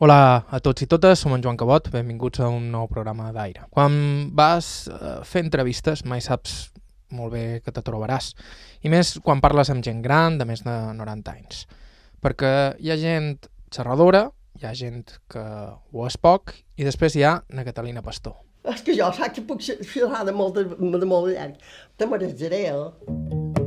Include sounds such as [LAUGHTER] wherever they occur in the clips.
Hola a tots i totes, som en Joan Cabot, benvinguts a un nou programa d'Aire. Quan vas eh, fer entrevistes mai saps molt bé que te trobaràs, i més quan parles amb gent gran de més de 90 anys, perquè hi ha gent xerradora, hi ha gent que ho és poc, i després hi ha na Catalina Pastor. És que jo saps que puc xerrar de molt, de, de molt llarg. Te marejaré, eh?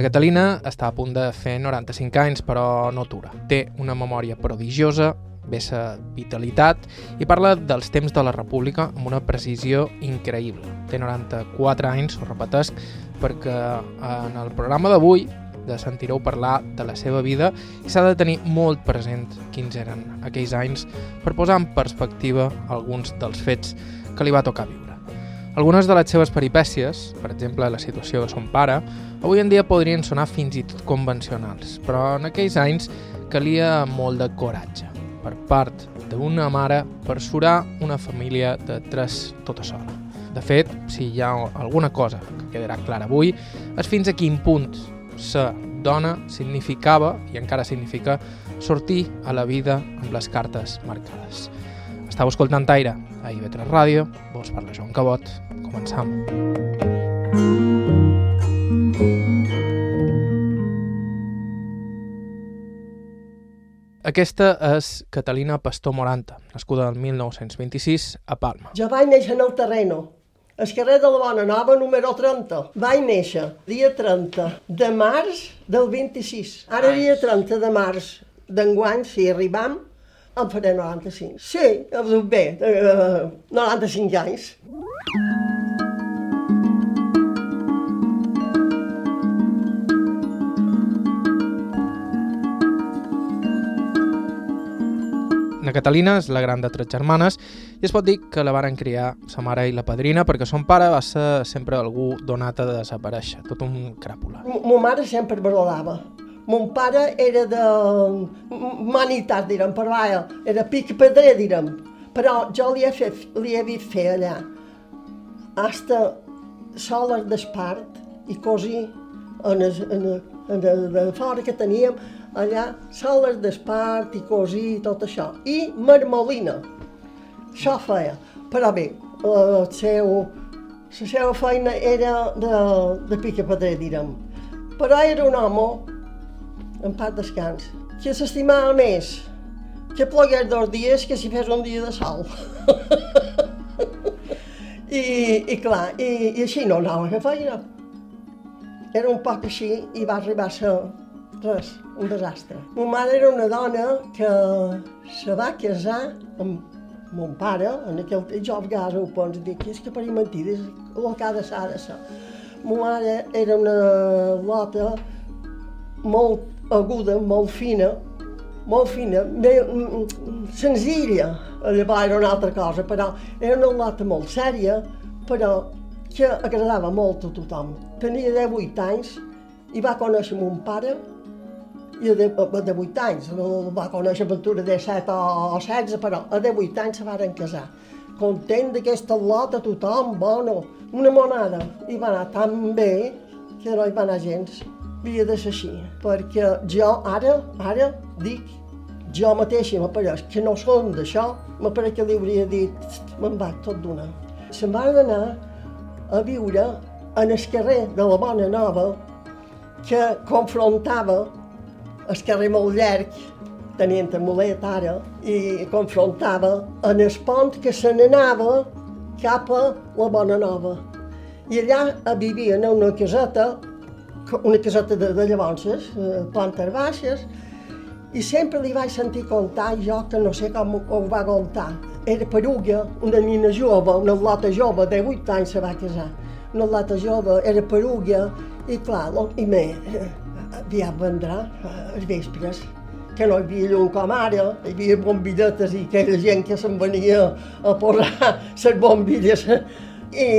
Na Catalina està a punt de fer 95 anys, però no atura. Té una memòria prodigiosa, vessa vitalitat i parla dels temps de la República amb una precisió increïble. Té 94 anys, ho repetesc, perquè en el programa d'avui de sentireu parlar de la seva vida i s'ha de tenir molt present quins eren aquells anys per posar en perspectiva alguns dels fets que li va tocar viure. Algunes de les seves peripècies, per exemple la situació de son pare, avui en dia podrien sonar fins i tot convencionals, però en aquells anys calia molt de coratge per part d'una mare per surar una família de tres tota sola. De fet, si hi ha alguna cosa que quedarà clara avui, és fins a quin punt ser dona significava, i encara significa, sortir a la vida amb les cartes marcades. Estau escoltant Aire a IB3 Ràdio, vos parla Joan Cabot. Començam. Aquesta és Catalina Pastor Moranta, nascuda el 1926 a Palma. Jo vaig néixer en el terreno, al carrer de la Bona Nova, número 30. Vaig néixer dia 30 de març del 26. Ara dia 30 de març d'enguany, si arribam, em faré 95. Sí, bé, eh, 95 anys. Na Catalina és la gran de tres germanes i es pot dir que la varen criar sa mare i la padrina perquè son pare va ser sempre algú donat a desaparèixer, tot un cràpula. Mo mare sempre valorava. Mon pare era de humanitat, direm, però vaja, era pic pedrer, direm. Però jo li he, fet, li he vist fer allà, hasta soles d'espart i cosir en, el, en, en el, de fora que teníem, allà soles d'espart i cosir i tot això. I marmolina. Això feia. Però bé, el seu, la seva feina era de, de pica pedrer, direm. Però era un home, en part descans, que s'estimava més que plogués dos dies que si fes un dia de sol. [LAUGHS] I, i clar, i, i així no anava a feina. Era un poc així i va arribar a ser res, un desastre. Ma mare era una dona que se va casar amb mon pare, en aquell temps jo a ho pots dir que és que per mentides el que ha de ser, ha de ser. Ma mare era una lota molt aguda, molt fina, molt fina, bé, senzilla, llavors era una altra cosa, però era una lota molt sèria, però que agradava molt a tothom. Tenia 18 anys i va conèixer mon pare i de, de 8 anys, no va conèixer Ventura de 7 o 16, però a 18 anys se varen casar. Content d'aquesta lota, tothom, bueno, una monada. I va anar tan bé que no hi va anar gens. Havia de ser així, perquè jo ara, ara dic, jo mateixa m'apareix que no són d'això, m'apareix que li hauria dit, me'n va tot d'una. Se'n van anar a viure en el carrer de la Bona Nova, que confrontava el carrer molt llarg, tenint mulet ara, i confrontava en el pont que se n'anava cap a la Bona Nova. I allà vivien en una caseta una caseta de, de llavors, eh, plantes baixes, i sempre li vaig sentir contar jo que no sé com ho va contar. Era peruga, una nina jove, una lota jove, de 8 anys se va casar. Una lota jove, era peruga, i clar, i me, eh, aviat vendrà, eh, els vespres, que no hi havia llum com ara, hi havia bombilletes i aquella gent que se'n venia a posar les bombilles. I,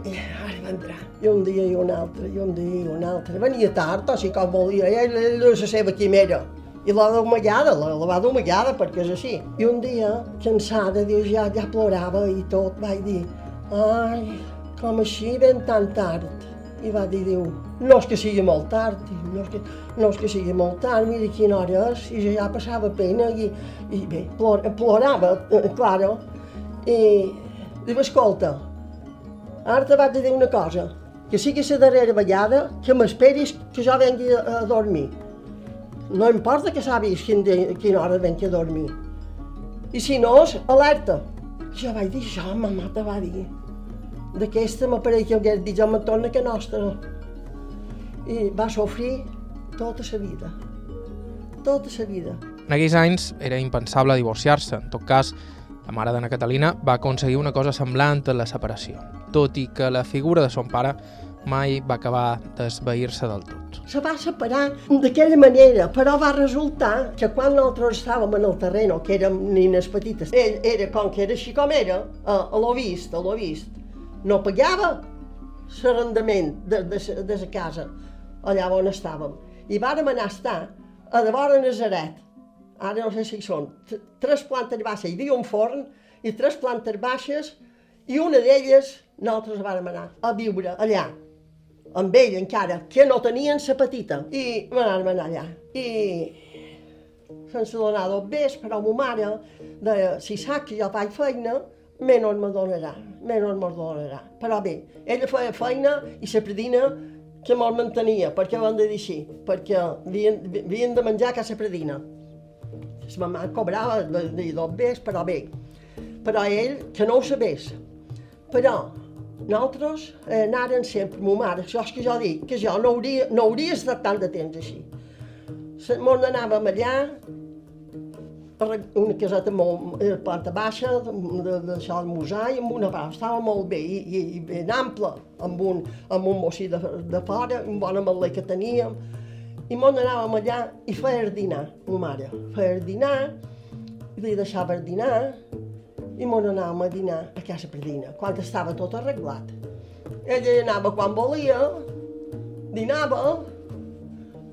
i ara vendrà i un dia i un altre, i un dia i un altre. Venia tard, o si com volia, ell, ell la seva quimera. I l'ha domallada, la, la va domallada, perquè és així. I un dia, cansada, diu, ja, ja plorava i tot, vaig dir, ai, com així ben tan tard. i va dir, diu, no és que sigui molt tard, no és que, no és que sigui molt tard, mira quina hora és, i ja passava pena, i, i bé, plor, plorava, eh, claro, i diu, escolta, ara te vaig dir una cosa, que sigui la darrera vegada que m'esperis que jo vengui a, dormir. No importa que sàpigues quin de, quina hora vengui a dormir. I si no, alerta. Jo vaig dir, jo, mamà te va dir, d'aquesta m'apareix que hagués dit jo me torna que nostra. I va sofrir tota la vida. Tota la vida. En aquells anys era impensable divorciar-se. En tot cas, la mare d'Anna Catalina va aconseguir una cosa semblant a la separació, tot i que la figura de son pare mai va acabar d'esvair-se del tot. Se va separar d'aquella manera, però va resultar que quan nosaltres estàvem en el terreno, que érem nines petites, ell era com que era així com era, a, a l'ho vist, a l'ho vist, no pagava l'arrendament de, de, de la casa allà on estàvem. I vàrem anar a estar a de vora Nazaret. Ara no sé si són tres plantes baixes, hi havia un forn i tres plantes baixes i una d'elles nosaltres vàrem anar a viure allà amb ell encara, que no tenien sa petita. I m'anàvem anar allà. I sense donar dos bes, però ma mare deia, si sap que jo faig feina, menys me donarà, menys me donarà. Però bé, ella feia feina i la predina que me'l mantenia, perquè ho han de dir així, perquè havien, havien de menjar a casa predina. La mamà cobrava de, de dos bes, però bé. Però ell, que no ho sabés. Però nosaltres eh, anàrem sempre, ma mare, això és que jo dic, que jo no hauria, no hauria estat tant de temps així. Mon anàvem allà, una caseta molt, era planta baixa, d'això de, de mosaic, amb una part, estava molt bé i, i, i ben ample, amb un, amb un mocí de, de fora, un bon ametler que teníem, i mon anàvem allà i feia dinar, ma mare, feia dinar, li deixava dinar, i mon anàvem a dinar a casa Predina, quan estava tot arreglat. Ella anava quan volia, dinava,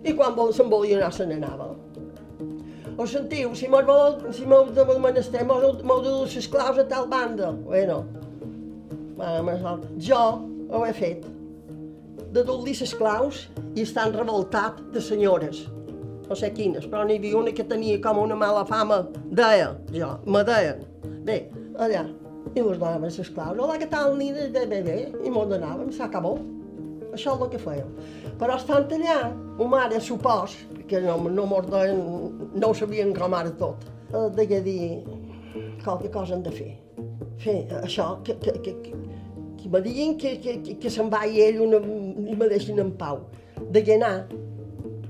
i quan vol, se'n volia anar, se n'anava. Ho sentiu, si m'ho si m'heu de menester, m'heu de dur les claus a tal banda. Bueno, jo ho he fet, de dur-li les claus i estan revoltat de senyores no sé quines, però n'hi havia una que tenia com una mala fama, deia, jo, me deien, Bé, allà, i us donaven les claus. Hola, què tal, nina? Bé, bé, bé. I m'ho donàvem, s'acabó. Això és el que fèiem. Però estant allà, ma mare, supos, que no, no mos deien, no ho sabien com ara tot, eh, deia dir, qualque cosa hem de fer. Fer això, que, que, que, que, que me diguin que, que, que, que se'n va ell una, i me deixin en pau. Deia anar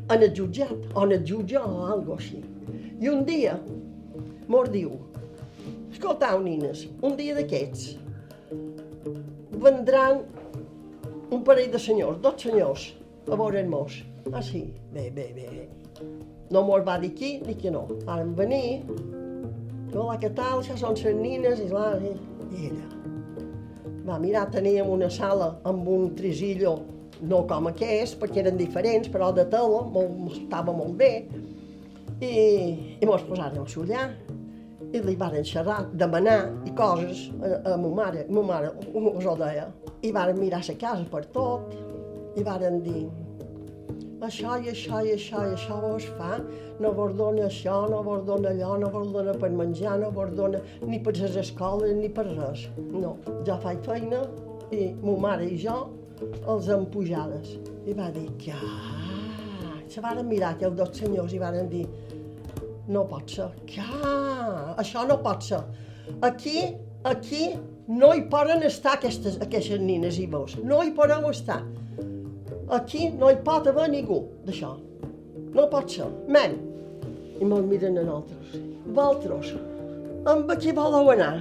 en el jutjat, o en el jutge o alguna així. I un dia, mos diu, Escoltau, nines, un dia d'aquests vendran un parell de senyors, dos senyors, a veure'ns. Ah, sí? Bé, bé, bé. No mos va dir qui ni que no. Varen venir, hola, què tal? Això són les nines, i, la, i ella. Va mirar, teníem una sala amb un trisillo, no com aquest, perquè eren diferents, però de tela, molt, estava molt bé, i, i mos posàrem a sollar i li van xerrar, demanar i coses a, a ma mare, ma mare us ho deia. I van mirar la casa per tot, i van dir això i això i això i això vos fa, no vos dona això, no vos dona allò, no vos dona per menjar, no vos dona ni per les escoles ni per res. No, jo faig feina i ma mare i jo els hem pujades. I va dir, que se van mirar aquells dos senyors i van dir, no pot ser. Ja, això no pot ser. Aquí, aquí no hi poden estar aquestes, aquestes nines i vos. No hi podeu estar. Aquí no hi pot haver ningú d'això. No pot ser. Men. I me'l miren a nosaltres. Vosaltres, amb qui voleu anar?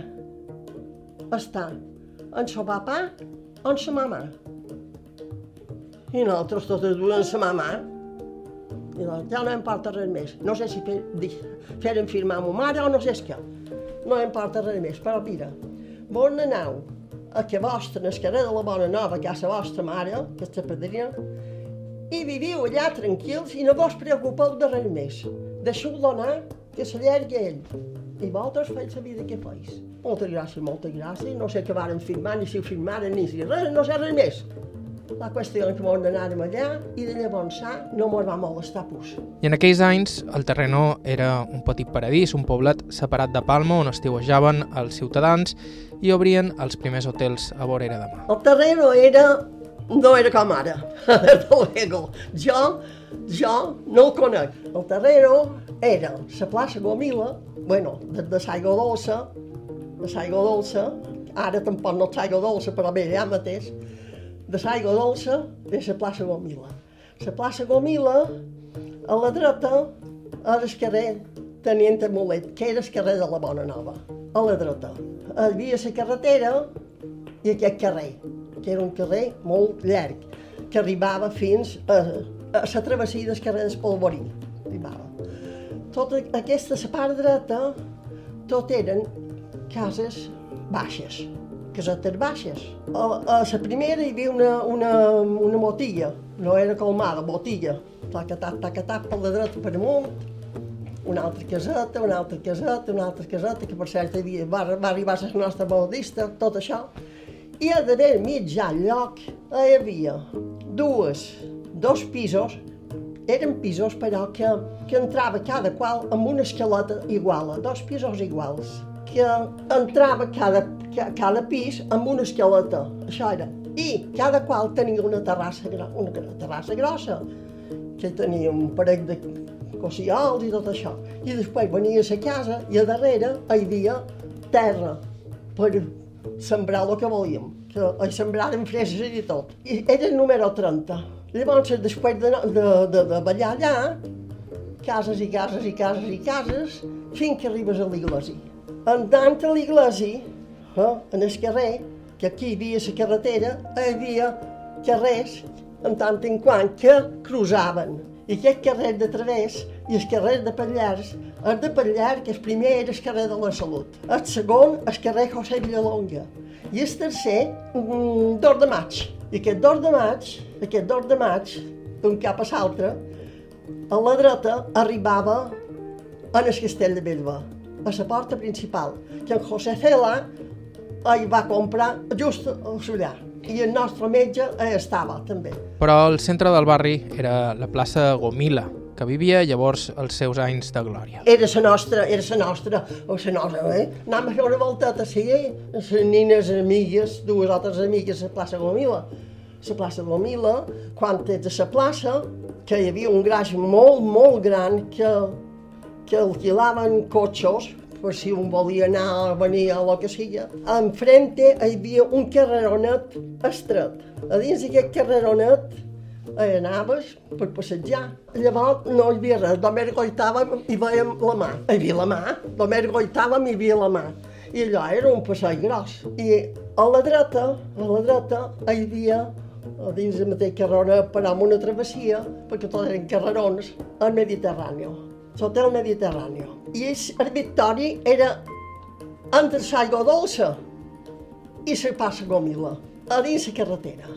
Està en sa papa o en sa mama? I nosaltres totes dues en sa mama. I doncs, ja no em porta res més. No sé si feren firmar a ma mare o no sé què. No em porta res més, però mira, vos aneu a que vostra, en el carrer de la Bona Nova, que és la vostra mare, que és la padrina, i viviu allà tranquils i no vos preocupeu de res més. Deixeu-lo anar, que s'allargui ell. I vosaltres feis la vida que feis. Moltes gràcies, moltes gràcies. No sé què varen firmar, ni si ho firmaren, ni si res, no sé res més. La qüestió és que n'anàrem allà i de llavors no mos va molestar pus. I en aquells anys el Terreno era un petit paradís, un poblet separat de Palma on estiuejaven els ciutadans i obrien els primers hotels a vorera de mar. El terreno era... no era com ara, [LAUGHS] luego. Jo, jo no el conec. El terreno era la plaça Gomila, bueno, de, de Saigo Dolça, de Saigo Dolça, ara tampoc no Saigo Dolça, però bé, ja mateix, de Saigo Dolça és la plaça Gomila. La plaça Gomila, a la dreta, era el carrer Tenient Amulet, que era el carrer de la Bona Nova, a la dreta. Hi havia la carretera i aquest carrer, que era un carrer molt llarg, que arribava fins a, a la travessia del carrer d'Espolvorí. Arribava. Tota aquesta la part dreta, tot eren cases baixes, casetes baixes. A, a la primera hi havia una, una, una motilla, no era colmada, botilla, taca-tac, taca-tac, per la dreta per amunt, una altra caseta, una altra caseta, una altra caseta, que per cert havia, va, va arribar a la nostra modista, tot això. I a d'haver mitjà lloc hi havia dues, dos pisos, eren pisos però que, que entrava cada qual amb una escaleta igual, dos pisos iguals, que entrava cada, cada pis amb una escaleta, això era. I cada qual tenia una terrassa, una terrassa grossa, que tenia un parell de cossiols i tot això. I després venia a la casa i a darrere hi havia terra per sembrar el que volíem, que hi sembràrem freses i tot. I era el número 30. Llavors, després de, de, de, de ballar allà, cases i cases i cases i cases, fins que arribes a l'església. Entrant a l'església, eh, en el carrer, que aquí hi havia la carretera, hi havia carrers, en tant en quant, que cruzaven. I aquest carrer de Través i el carrer de Pallars, el de Pallars, que el primer era el carrer de la Salut, el segon el carrer José Villalonga, i el tercer, un d'or de maig. I aquest d'or de maig, aquest d'or de maig, d'un cap a l'altre, a la dreta arribava en el castell de Bellva, a la porta principal, que en José Cela hi va comprar just a Sollar i el nostre metge estava també. Però el centre del barri era la plaça Gomila, que vivia llavors els seus anys de glòria. Era la nostra, era la nostra, o la nostra, eh? Anàvem a fer una volteta així, eh? Les nines amigues, dues altres amigues a la plaça Gomila. La plaça Gomila, quan ets a la plaça, que hi havia un graix molt, molt gran que, que alquilaven cotxos per si un volia anar a venir a lo que sigui. Enfrente hi havia un carreronet estret. A dins d'aquest carreronet hi anaves per passejar. Llavors no hi havia res, només goitàvem i veiem la mà. Hi havia la mà, només goitàvem i hi havia la mà. I allò era un passeig gros. I a la dreta, a la dreta, hi havia a dins del mateix carreronet, però amb una travessia, perquè tots eren carrerons, al Mediterrani l'hotel Mediterrani. I el Victori era entre l'aigua dolça i la passa Gomila, a dins la carretera.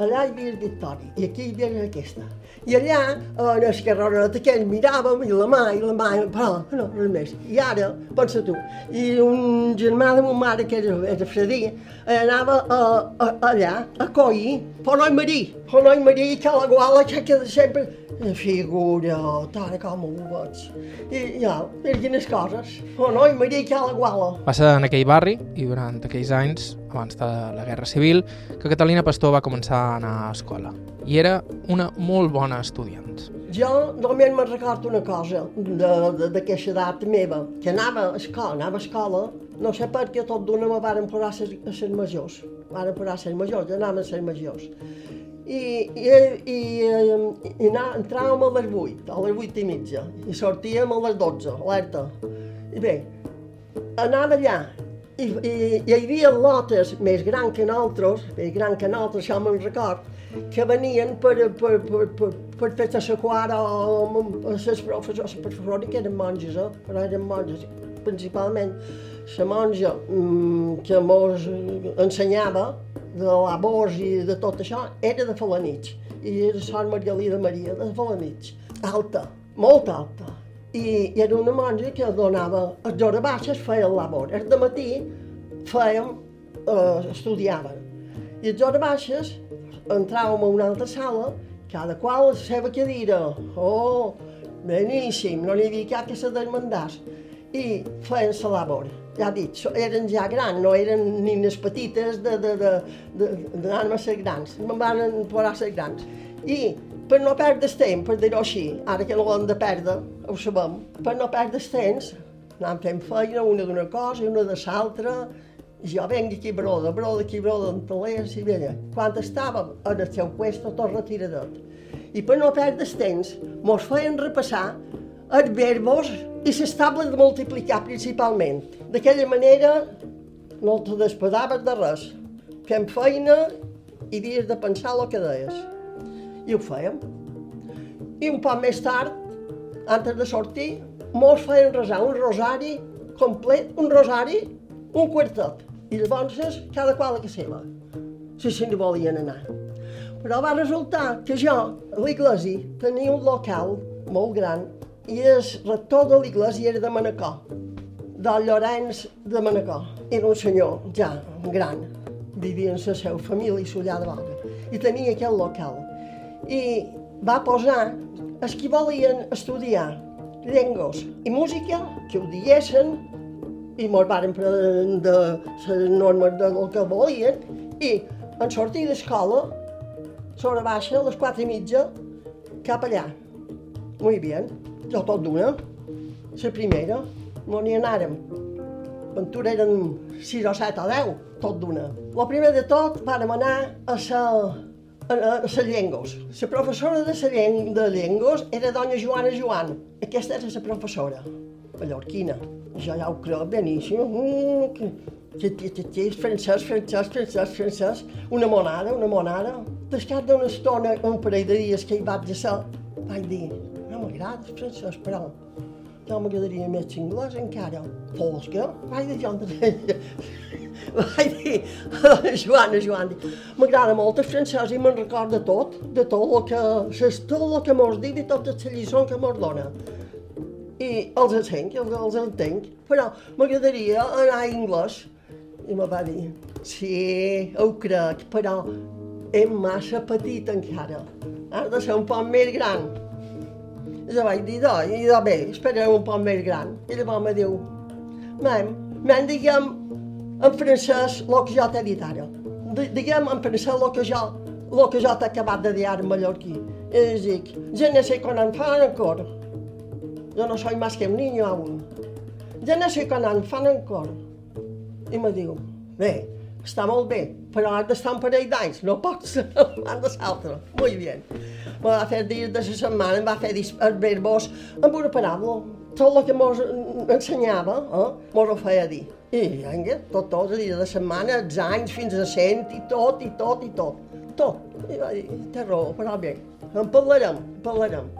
Allà hi havia el Victori i aquí hi havia aquesta. I allà, en el carrerot aquell, miràvem i la mà, i la mà, però no, res més. I ara, pensa tu, i un germà de ma mare, que era, era Fredí, anava a, a, allà, a Coi, per noi Marí, per noi Marí, que la guala, que, que sempre la figura, tant com ho veig. I ja, per quines coses. Oh, no, i Maria que la guala. Va ser en aquell barri i durant aquells anys, abans de la Guerra Civil, que Catalina Pastor va començar a anar a escola. I era una molt bona estudiant. Jo només me'n recordo una cosa d'aquesta edat meva, que anava a escola, anava a escola, no sé per què tot d'una me varen posar a ser, majors. Varen posar a ser majors, anàvem a ser majors i, i, i, i anar, entràvem a les 8, a les 8 i mitja, i sortíem a les 12, alerta. I bé, anava allà, i, i, i hi havia lotes més grans que nosaltres, més grans que nosaltres, això me'n record, que venien per, per, per, per, per fer la sequara o les professors, les professors que eren monges, eh? però eren monges, principalment la monja mm, que mos ensenyava de labors i de tot això, era de Falanits. I era Sant Margalí de Maria, de Falanits. Alta, molt alta. I, I era una monja que donava, a les hores baixes feia el labor. El de matí fèiem, eh, estudiàvem. I a les hores baixes entràvem a una altra sala, cada qual a la seva cadira. Oh, beníssim, no n'hi havia cap que se desmandàs. I feien la labor. Ja so- eren ja grans, no eren petites de, de, de, d'anar-me a ser grans. Me'n van posar a ser grans. I per no perdre el temps, per dir-ho així, ara que no l'hem de perdre, ho sabem, per no perdre el temps, anàvem fent feina, una d'una cosa i una de l'altra, jo venc aquí broda, broda aquí broda, en talers i veia. Quan estàvem en el seu puesto, tot retiradet. I per no perdre el temps, mos feien repassar els verbos i les tables de multiplicar principalment. D'aquella manera no te despedaves de res. Fem feina i havies de pensar el que deies. I ho fèiem. I un poc més tard, antes de sortir, mos feien resar un rosari complet, un rosari, un quartet. I llavors cada qual la seva, si se'n volien anar. Però va resultar que jo, a l'església, tenia un local molt gran i el rector de l'església era de Manacor, del Llorenç de Manacor. Era un senyor ja gran, vivia amb la seva família i sollà de Valga, i tenia aquest local. I va posar els que volien estudiar llengües i música, que ho diguessin, i mos varen prendre de les normes del que volien, i en sortir d'escola, sobre baixa, a les quatre i mitja, cap allà. Muy bien, jo tot d'una. La primera, no n'hi anàrem. Ventura eren sis o set o deu, tot d'una. El primer de tot vàrem anar a la a, a les llengües. La professora de, la de llengües era dona Joana Joan. Aquesta era la professora, mallorquina. Jo ja ho crec beníssim. Francès, francès, francès, francès. Una monada, una monada. Després d'una estona, un parell de dies que hi vaig ser, vaig dir, no m'agrada el francès, però no m'agradaria més anglès encara. Que? Vaig dir jo, [LAUGHS] vaig dir, [LAUGHS] Joana, Joan, m'agrada molt el francès i me'n recorda tot, de tot el que, tot el que mos dit i totes les lliçons que mos dona. I els entenc, els, els entenc, però m'agradaria anar a anglès. I me va dir, sí, ho crec, però és massa petit encara. Has de ser un poc més gran. I jo vaig dir, no, i jo, bé, esperaré un poc més gran. I llavors me diu, mem, mem, diguem en francès el que jo t'he dit ara. Diguem en francès el que jo, el que jo t'he acabat de dir ara en mallorquí. I dic, je ne sé con enfant encore. Yo no soy más que un niño aún. Ja no sé con enfant encore. I me diu, bé, està molt bé, però has d'estar un parell d'anys, no pots [LAUGHS] han de l'altre. Muy bien. Me va fer dir de la setmana, em va fer verbos amb una paraula. Tot el que mos ensenyava, eh, mos ho feia dir. I vinga, tot, tot, dies de setmana, els anys, fins a cent, i tot, i tot, i tot. Tot. I va dir, té raó, però bé, en parlarem, en parlarem.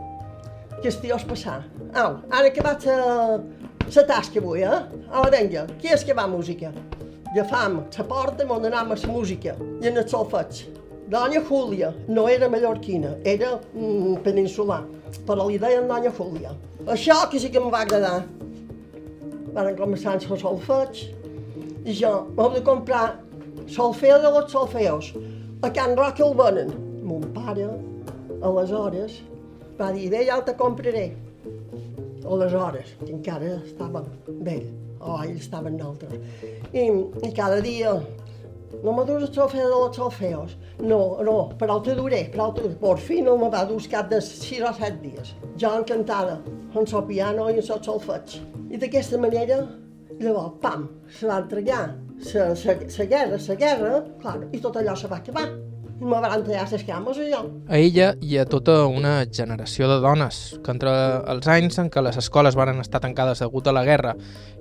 Que estiós passar. Au, ara que vaig a la tasca avui, eh? Ala, vinga, qui és que va a música? Agafam la porta i m'on anàvem a la música i en el solfeig. Dona Júlia no era mallorquina, era mm, peninsular, però li deien Dona Júlia. Això que sí que em va agradar. Van començar amb el solfeig i jo m'he de comprar solfeo de los solfeos. A Can Roca el venen. Mon pare, aleshores, va dir, bé, ja te compraré. Aleshores, que encara estava vell, o ell estava en altres. I, i cada dia, no me dus el solfeo de los solfeos. No, no, però te duré, però te duré. Por fi no me va cap de sis o set dies. Jo encantada, amb el piano i amb el solfeig. I d'aquesta manera, llavors, pam, se va entregar la guerra, la guerra, clar, i tot allò se va acabar. I me van tallar les cames a jo. A ella i a tota una generació de dones que entre els anys en què les escoles varen estar tancades degut a la guerra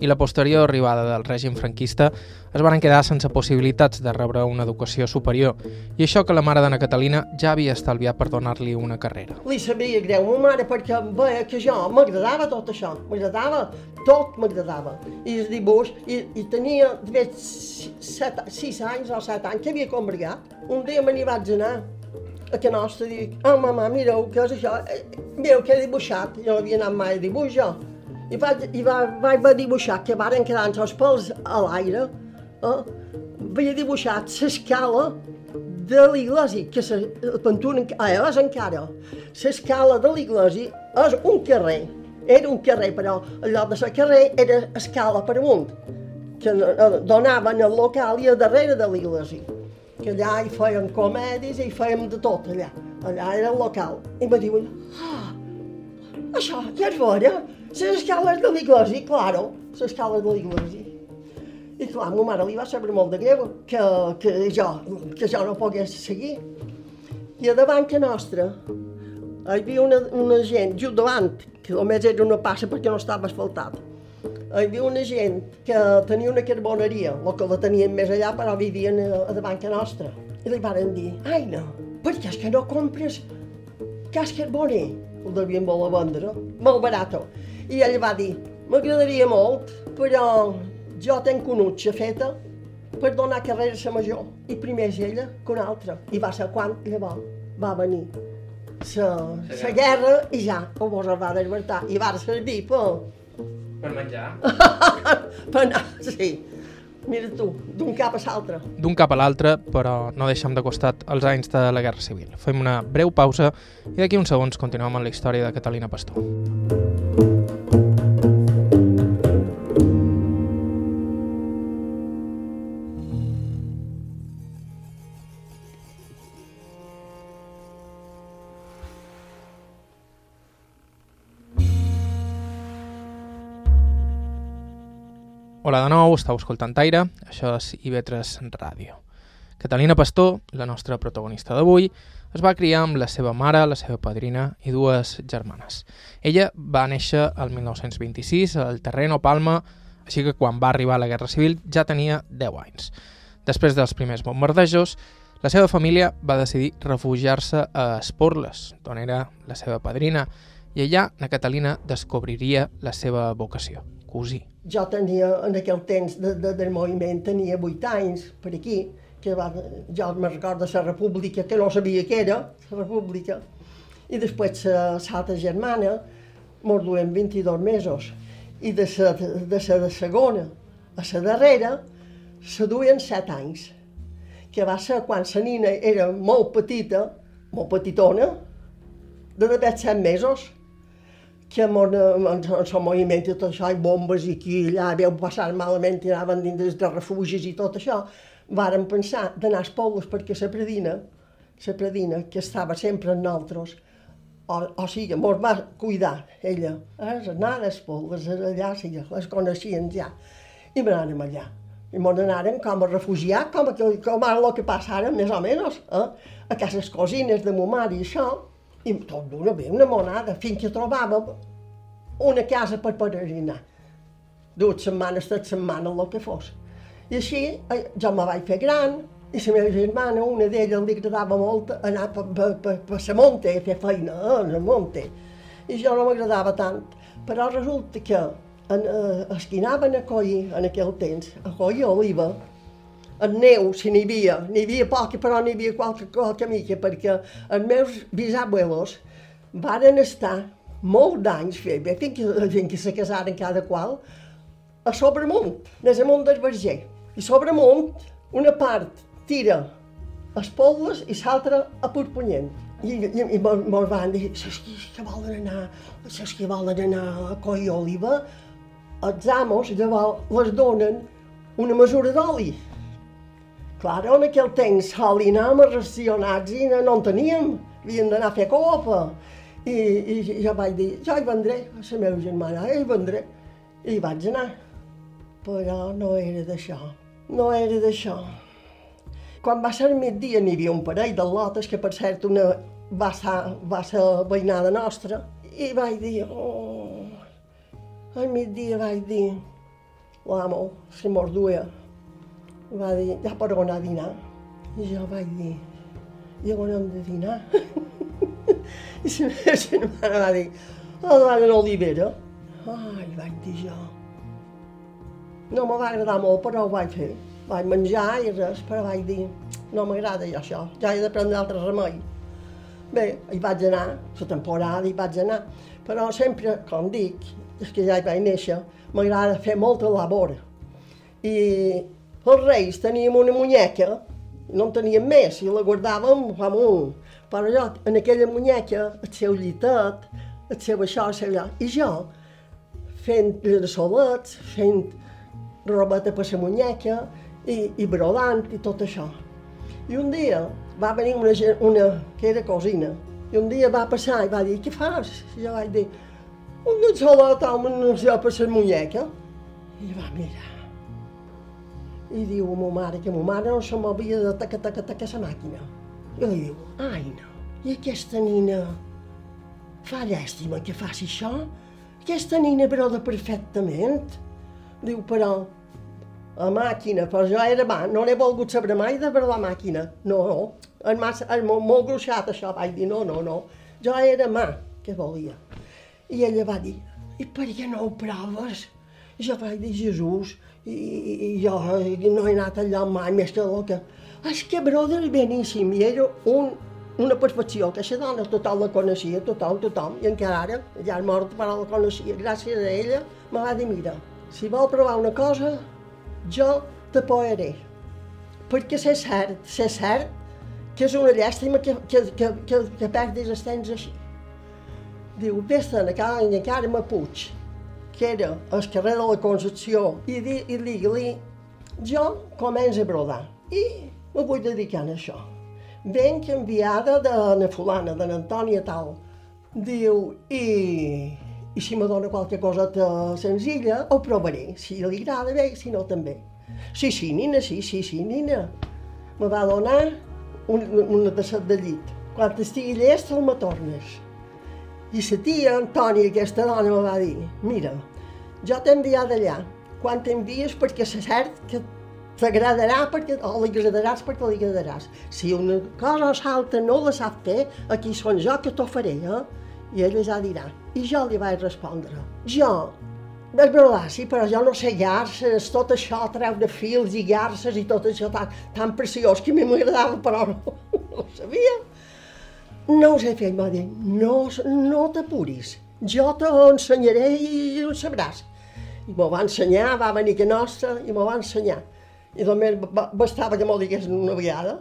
i la posterior arribada del règim franquista es varen quedar sense possibilitats de rebre una educació superior i això que la mare d'Anna Catalina ja havia estalviat per donar-li una carrera. Li sabria greu a ma mare perquè veia que jo m'agradava tot això, m'agradava, tot m'agradava. I el dibuix, i, i tenia de set, sis anys o set anys que havia combregat. Un dia me n'hi vaig anar a que nostra dic, ah, oh, mamà, mireu, què és això? Eh, Mireu que he dibuixat, jo no havia anat mai a dibuix, jo. I vaig, i va, vaig dibuixar que varen quedar els pèls a l'aire, eh? havia dibuixat l'escala de l'iglesi, que se pintura ah, és encara. L'escala de l'iglesi és un carrer. Era un carrer, però al lloc de la carrer era escala per amunt, que eh, donaven al local i a darrere de l'iglesi. Que allà hi feien comèdies i hi fèiem de tot allà. Allà era el local. I me diuen, ah, això, ja és vera? Les escales de l'iglesi, claro, les escales de l'iglesi. I clar, ma mare li va saber molt de greu que, que, jo, que jo no pogués seguir. I a davant que nostra hi havia una, una gent, just davant, que només era una passa perquè no estava asfaltat. Hi havia una gent que tenia una carboneria, el que la tenien més allà, però vivien a, a davant que nostra. I li van dir, ai no, per què és que no compres cas carboner? El devien voler vendre, molt barat. I ell va dir, m'agradaria molt, però jo tenc una utxa feta per donar carrera a la major. I primer és ella que una altra. I va ser quan llavors va venir la guerra i ja ho vos va desbertar. I va servir per... Per menjar? [LAUGHS] per anar, sí. Mira tu, d'un cap a l'altre. D'un cap a l'altre, però no deixem de costat els anys de la Guerra Civil. Fem una breu pausa i d'aquí uns segons continuem amb la història de Catalina Pastor. Hola estàu escoltant Aire, això és IB3 Ràdio. Catalina Pastor, la nostra protagonista d'avui, es va criar amb la seva mare, la seva padrina i dues germanes. Ella va néixer el 1926 al Terreno Palma, així que quan va arribar la Guerra Civil ja tenia 10 anys. Després dels primers bombardejos, la seva família va decidir refugiar-se a Esporles, on era la seva padrina, i allà la Catalina descobriria la seva vocació, cosir jo tenia, en aquell temps de, de, del moviment, tenia 8 anys per aquí, que va, jo me recordo la república, que no sabia què era, la república, i després l'altra germana, mos duem 22 mesos, i de la de, sa de segona a la darrera se duien 7 anys, que va ser quan la nina era molt petita, molt petitona, de d'haver 7 mesos, que en, en, el moviment i tot això, i bombes i aquí i allà, veu passar malament i anaven dins de refugis i tot això, varen pensar d'anar als pobles perquè la predina, la predina, que estava sempre en nosaltres, o, o sigui, mos va cuidar ella, és anar als pobles, allà, sí, les coneixien ja, i n'anem allà. I mos anàrem com a refugiar, com, a, com ara el que passa ara, més o menys, eh? a cases cosines de mo mare i això, i tot d'una bé, una monada, fins que trobàvem una casa per peregrinar. Dues setmanes, tres setmanes, el que fos. I així jo me vaig fer gran, i la meva germana, una d'elles li agradava molt anar per, per, per, per la monte, a fer feina eh, la monte. I jo no m'agradava tant. Però resulta que en, eh, anaven a collir en aquell temps, a collir oliva, en neu, si n'hi havia, n'hi havia poca, però n'hi havia qualque, qualque mica, perquè els meus bisabuelos varen estar molt d'anys, fins que, fins que se casaren cada qual, a Sobremunt, des amunt del Verger. I Sobremunt, una part tira els pobles i l'altra a Purpunyent. I, i, i me'l van dir, saps qui que volen anar, saps qui volen anar a coll oliva? Els amos llavors les donen una mesura d'oli Clar, en aquell temps li anàvem racionats i no, en teníem, havíem d'anar a fer copa. I, i jo vaig dir, jo hi vendré, a la meva germana, hi vendré. I vaig anar. Però no era d'això, no era d'això. Quan va ser migdia n'hi havia un parell de lotes, que per cert una va ser, va ser veïnada nostra, i vaig dir, oh, al migdia vaig dir, l'amo, si mos duia, va dir, ja per on a dinar? I jo vaig dir, i on hem de dinar? [LAUGHS] I la meva germana va dir, a la de l'Olivera. Ai, vaig dir jo. No me va agradar molt, però ho vaig fer. Vaig menjar i res, però vaig dir, no m'agrada jo això, ja he de prendre altre remei. Bé, hi vaig anar, la temporada hi vaig anar, però sempre, com dic, és que ja hi vaig néixer, m'agrada fer molta labor. I els reis teníem una muñeca no en teníem més, i la guardàvem amunt. Però jo, en aquella muñeca, el seu llitet, el seu això, el seu allò, i jo, fent solets, fent robeta per la muñeca, i, i brodant, i tot això. I un dia va venir una, una que era cosina, i un dia va passar i va dir, què fas? I jo vaig dir, una xolota amb una jo per la muñeca. I va mirar. I diu a ma mare que ma mare no se movia de taca, taca, taca la màquina. I li diu, ai no, i aquesta nina fa llàstima que faci això? Aquesta nina broda perfectament. Diu, però a màquina, però jo era mà, no n'he volgut saber mai de la màquina. No, no, és, massa, és molt, molt gruixat això, vaig dir, no, no, no. Jo era mà, que volia. I ella va dir, i per què no ho proves? I jo vaig dir, Jesús, i, jo no he anat allà mai més que loca. És que brother beníssim, i era un, una perfecció, que aquesta dona total la coneixia, tothom, tothom, i encara ara, ja és mort, però la coneixia. Gràcies a ella, me va dir, mira, si vol provar una cosa, jo t'apoyaré. Perquè sé cert, sé cert que és una llàstima que, que, que, que, que perdis els temps així. Diu, vés-te'n a Can Carme Puig, que era al carrer de la Concepció, i, di, i digue-li, jo començo a brodar i me vull dedicar a això. Venc enviada de na fulana, de n'Antònia tal. Diu, i, i si me dona qualque cosa senzilla, ho provaré. Si li agrada bé, si no també. Sí, sí, nina, sí, sí, sí, nina. Me va donar un, una tasset de llit. Quan estigui llest, el me tornes. I la tia Antònia, aquesta dona, me va dir, mira, jo t'he enviat allà, quan t'envies perquè és cert que t'agradarà perquè, o li agradaràs perquè li agradaràs. Si una cosa o l'altra no la sap fer, aquí són jo que t'ho faré, eh? I ella ja dirà. I jo li vaig respondre, jo és veritat, sí, però jo no sé garces, tot això, treure fils i garces i tot això tan, tan preciós que a mi m'agradava, però no, [LAUGHS] no ho sabia. No ho sé fer, m'ha dit, no, no t'apuris, jo t'ensenyaré i ho sabràs. I m'ho va ensenyar, va venir que nostra i m'ho va ensenyar. I només bastava que m'ho digués una vegada.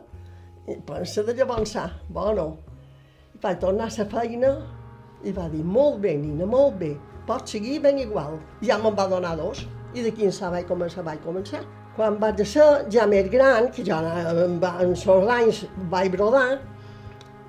I pensa de avançar, bueno. Vaig tornar a la feina i va dir, molt bé, nina, molt bé pot seguir ben igual. Ja me'n va donar dos, i de quin vaig començar, vaig començar. Quan vaig ser ja més gran, que ja en, en sols anys vaig brodar,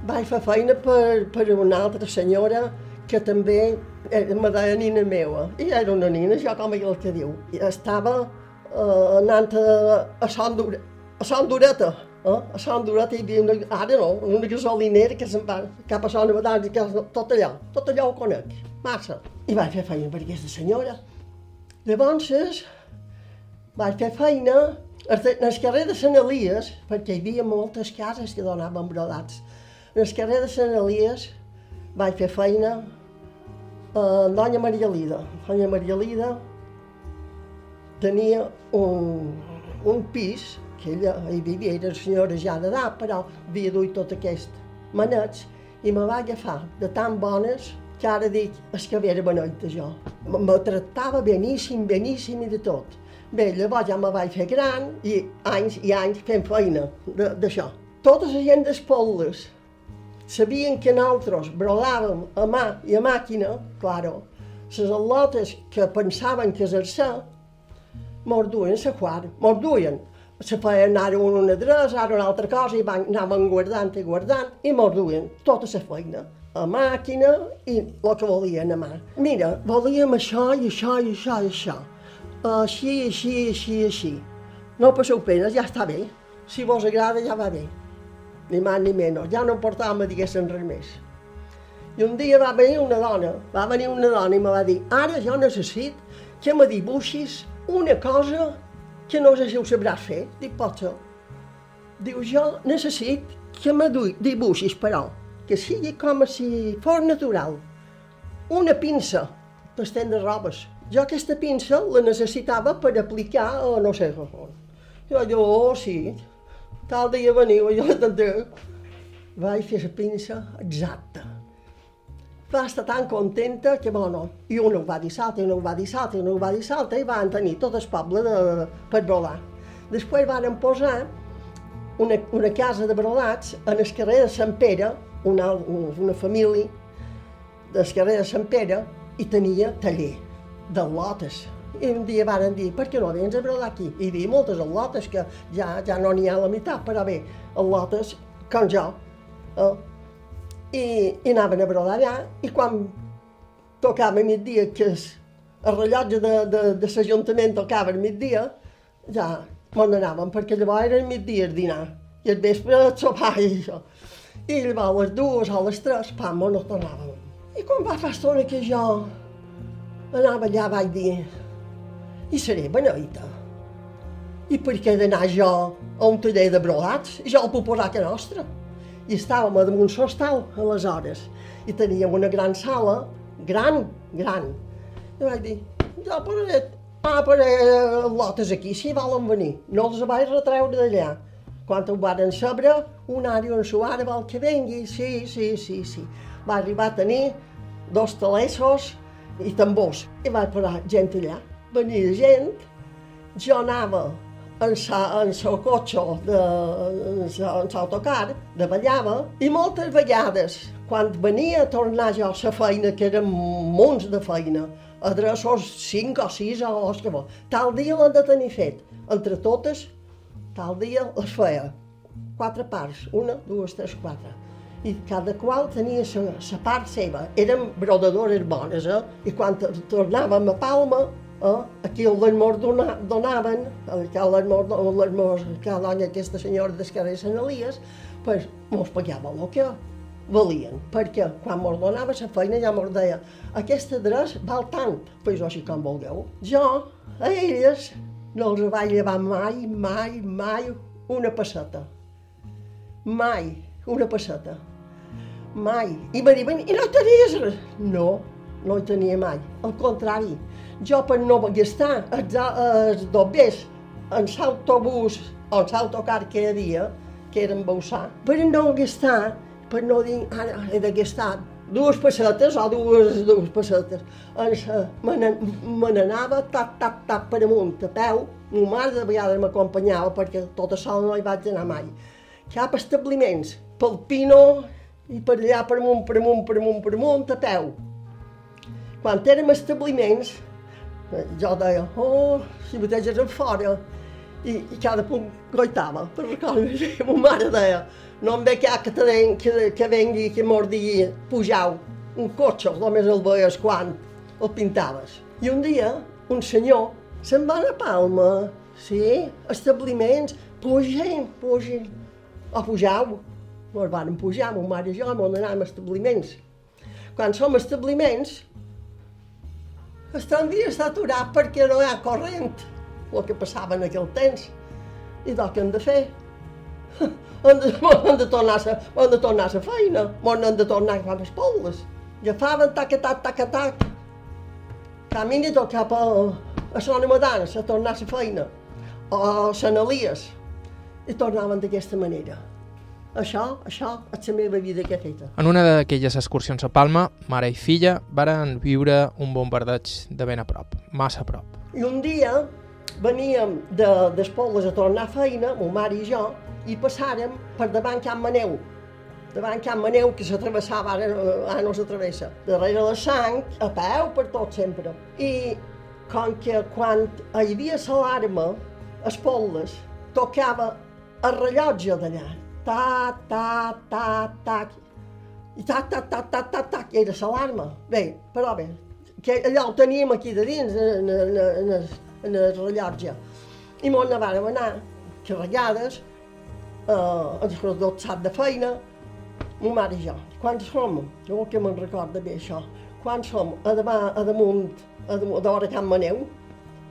vaig fer feina per, per una altra senyora que també me deia nina meva. I era una nina, jo com el que diu. I estava eh, anant a, a Sant Dura, a Sant Dureta, eh? a Sant Dureta hi havia una, ara no, una gasolinera que se'n va cap a Sant Badans, tot allò, tot allò ho conec, massa i vaig fer feina per aquesta senyora. Llavors, vaig fer feina en el carrer de Sant Elies, perquè hi havia moltes cases que donaven brodats. En el carrer de Sant Elies vaig fer feina a Doña Maria Lida. Doña Maria Lida tenia un, un pis, que ella hi vivia, era senyora ja d'edat, però havia duit tot aquest manets, i me va agafar de tan bones que ara dic, és que era benoita jo. Me tractava beníssim, beníssim i de tot. Bé, llavors ja me vaig fer gran i anys i anys fent feina d'això. Tota la gent d'Espolles sabien que nosaltres brodàvem a mà i a màquina, claro, les al·lotes que pensaven que exercer, mos duien a quart, mos duien. Se feien ara una adreça, ara una altra cosa, i van, anaven guardant i guardant, i mos duien tota la feina a màquina i el que volien a mà. Mira, volíem això i això i això i això. Així, així, així, així. No passeu penes, ja està bé. Si vos agrada, ja va bé. Ni més ni menys. Ja no portàvem diguéssim res més. I un dia va venir una dona, va venir una dona i me va dir ara jo necessit que me dibuixis una cosa que no sé si ho sabràs fer. Dic, pot ser. Diu, jo necessit que me dibuixis, però, que sigui com si fos natural. Una pinça per estendre robes. Jo aquesta pinça la necessitava per aplicar a no sé on. Jo, jo, oh, sí, tal dia veniu, jo també. Vaig fer la pinça exacta. Va estar tan contenta que, bueno, i una ho va dir salta, i una ho va dir salta, i una ho va dir salta, i van tenir tot el poble de, per volar. Després van posar una, una casa de brodats en el carrer de Sant Pere, una, una família del carrer de Sant Pere, i tenia taller de lotes. I un dia varen dir, per què no vens a brodar aquí? I hi havia moltes al·lotes, que ja, ja no n'hi ha la meitat, però bé, al·lotes, com jo. Eh? I, I anaven a brodar allà, i quan tocava migdia, que es, el rellotge de, de, de l'Ajuntament tocava al migdia, ja me'n anàvem, perquè llavors era migdia el dinar, i el vespre el sopar i això. I llavors a les dues o les tres, pam, no tornàvem. I quan va fer estona que jo anava allà, vaig dir, i seré beneïta. I per què d'anar jo a un taller de brodats? Jo el puc posar a casa nostra. I estàvem a damunt sostal, aleshores, i teníem una gran sala, gran, gran. I vaig dir, jo posaré, ah, posaré lotes aquí, si volen venir. No els vaig retreure d'allà. Quan ho varen saber, un àrea on s'ho ara vol que vengui, sí, sí, sí, sí. Va arribar a tenir dos telèssos i tambors. I vaig posar gent allà. Venia gent, jo anava en sa, en sa cotxe, de, en sa, en sa autocar, davallava, i moltes vegades, quan venia a tornar jo a la feina, que eren munts de feina, adreços 5 o 6 o els que vol, tal dia l'han de tenir fet. Entre totes, tal dia les feia. Quatre parts, una, dues, tres, quatre. I cada qual tenia la part seva. Eren brodadores bones, eh? I quan tornàvem a Palma, eh? aquí l'hermor dona, donaven, que l'hermor, que la dona aquesta senyora del carrer Sant Elies, pues, mos pagava el que valien, perquè quan mos donava la feina ja mos deia aquest adreç val tant, pues així com vulgueu. Jo, a elles, no els vaig llevar mai, mai, mai una passeta. Mai una passeta. Mai. I me diuen, i no tenies res? No, no hi tenia mai. Al contrari, jo per no gastar els, els dobbers en l'autobús o l'autocar que hi havia, que era en Bausà, per no gastar, per no dir, ara he de gastar dues pessetes o dues, dues pessetes. Me n'anava tap, tap, tap per amunt, a peu. Ma mare de vegades m'acompanyava perquè tota sola no hi vaig anar mai. Cap establiments, pel Pino i per allà per amunt, per amunt, per amunt, per amunt, a peu. Quan érem establiments, jo deia, oh, bateges en fora, i, i cada punt goitava, per recordar, ma mare deia, no em ve que, den, que, que vengui, que mos digui, pujau, un cotxe, només el veies quan el pintaves. I un dia, un senyor, se'n va a Palma, sí, establiments, pugen, pugen, o pujau. Mos van pujar, mon mare i jo, mos anàvem a establiments. Quan som a establiments, el tramvia està aturat perquè no hi ha corrent, el que passava en aquell temps. I del que hem de fer? [LAUGHS] hem de, hem de tornar a, hem de tornar a la feina, hem de tornar a fer les polles. Agafaven tac, tac, tac, tac, camini tot cap a, a Sona Madans, a tornar a la feina, o a Sant Elies, i tornaven d'aquesta manera. Això, això és la meva vida que he feta. En una d'aquelles excursions a Palma, mare i filla varen viure un bombardeig de ben a prop, massa a prop. I un dia veníem de, d'Espolles a tornar a feina, mon mare i jo, i passàrem per davant Can Maneu, davant Can Maneu, que s'atravessava, ara, ara no s'atravessa, darrere la sang, a peu per tot sempre. I com que quan hi havia l'alarma, Espolles, tocava el rellotge d'allà, ta, ta, ta, ta, i ta, ta, ta, ta, ta, ta, i era l'alarma. Bé, però bé, que allò ho teníem aquí de dins, en, en, en, en, el rellotge. I m'ho anàvem anar carregades, eh, ens tot sap de feina, ma mare i jo. Quan som, jo que me'n recorda bé això, quan som a, demà, a damunt, a d'hora Can Maneu,